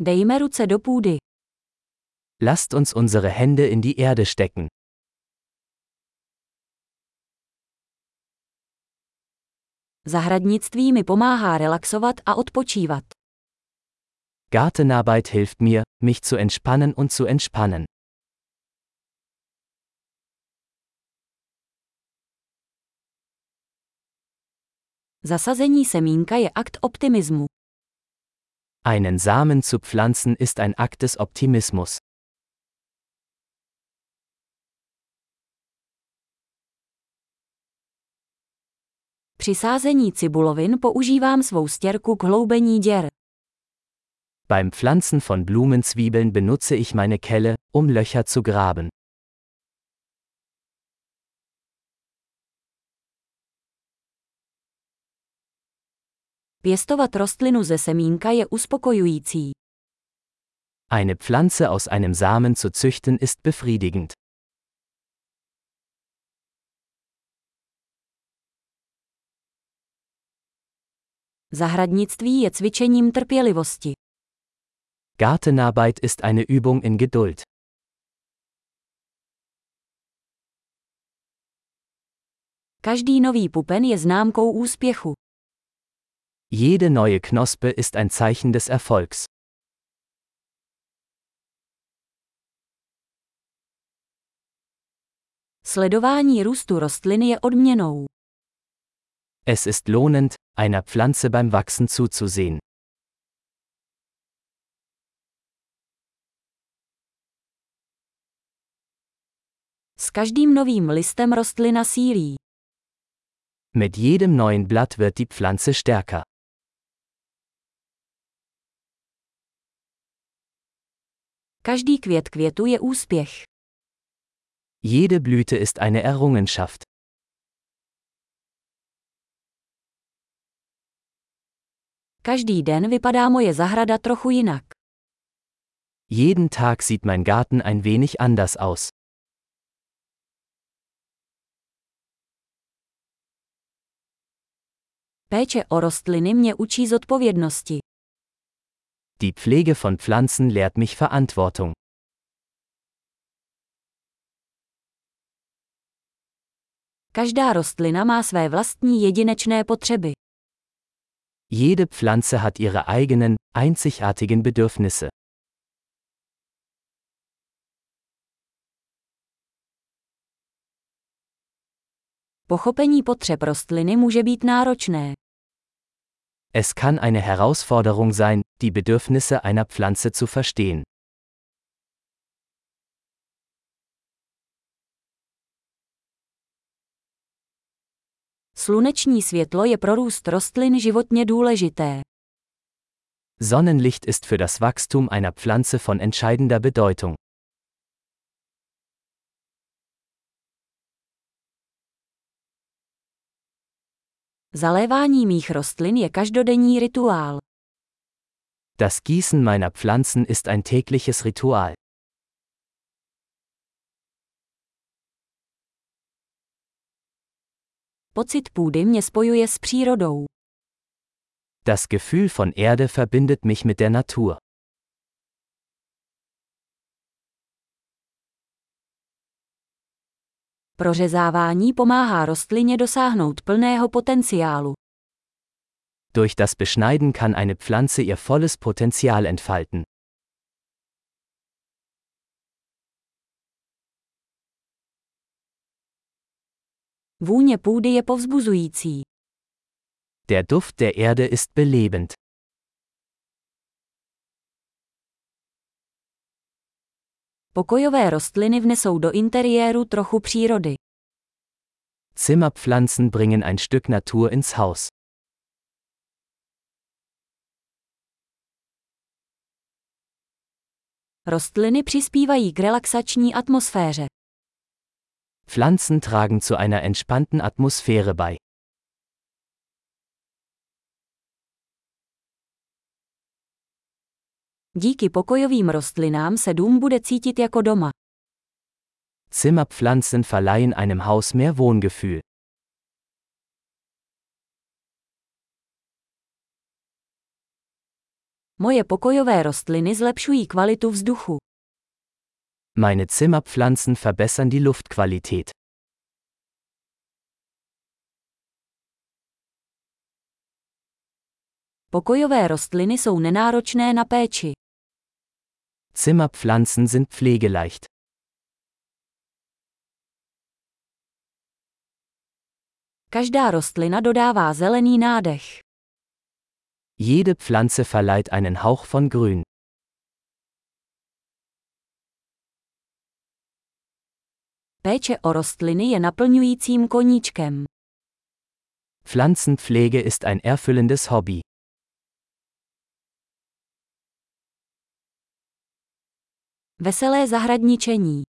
Dejme ruce do půdy. Lasst uns unsere Hände in die Erde stecken. Zahradnictví mi pomáhá relaxovat a odpočívat. Gartenarbeit hilft mir, mich zu entspannen und zu entspannen. Zasazení semínka je akt optimismu. Einen Samen zu pflanzen ist ein Akt des Optimismus. Při sázení cibulovin používám svou stěrku k hloubení děr. Beim Pflanzen von Blumenzwiebeln benutze ich meine Kelle, um Löcher zu graben. Pěstovat rostlinu ze semínka je uspokojující. Eine Pflanze aus einem Samen zu züchten ist befriedigend. Zahradnictví je cvičením trpělivosti. Gartenarbeit ist eine Übung in Geduld. Každý nový pupen je známkou úspěchu. Jede neue Knospe ist ein Zeichen des Erfolgs. Sledování růstu rostliny je odměnou. Es ist lohnend, einer Pflanze beim Wachsen zuzusehen. S každým novým listem rostlina sílí. Mit jedem neuen Blatt wird die Pflanze stärker. Každý květ květu je úspěch. Jede Blüte ist eine Errungenschaft. Každý den vypadá moje zahrada trochu jinak. Jeden Tag sieht mein Garten ein wenig anders aus. Péče o rostliny mě učí zodpovědnosti. Die Pflege von Pflanzen lehrt mich Verantwortung. Každá rostlina má své vlastní jedinečné potřeby. Jede Pflanze hat ihre eigenen, einzigartigen Bedürfnisse. Pochopení potřeb rostliny může být náročné. Es kann eine Herausforderung sein, die Bedürfnisse einer Pflanze zu verstehen. Sluneční světlo je pro růst rostlin životně důležité. Sonnenlicht ist für das Wachstum einer Pflanze von entscheidender Bedeutung. Zalévání mých rostlin je každodenní rituál. Das Gießen meiner Pflanzen ist ein tägliches Ritual. Pocit půdy mě spojuje s přírodou. Das Gefühl von Erde verbindet mich mit der Natur. Prořezávání pomáhá rostlině dosáhnout plného potenciálu. Durch das Beschneiden kann eine Pflanze ihr volles Potenzial entfalten. Vůně půdy je povzbuzující. Der Duft der Erde ist belebend. Pokojové rostliny vnesou do interiéru trochu přírody. Zimmerpflanzen bringen ein Stück Natur ins Haus. Rostliny přispívají k relaxační atmosféře. Pflanzen tragen zu einer entspannten Atmosphäre bei. Díky pokojovým rostlinám se dům bude cítit jako doma. Zimmerpflanzen verleihen einem Haus mehr Wohngefühl. Moje pokojové rostliny zlepšují kvalitu vzduchu. Meine Zimmerpflanzen verbessern die Luftqualität. Pokojové rostliny jsou nenáročné na péči. Zimmerpflanzen sind pflegeleicht. Každá rostlina dodává zelený nádech. Jede Pflanze verleiht einen Hauch von Grün. Péče o rostliny je naplňujícím koníčkem. Pflanzenpflege ist ein erfüllendes Hobby. Veselé zahradničení.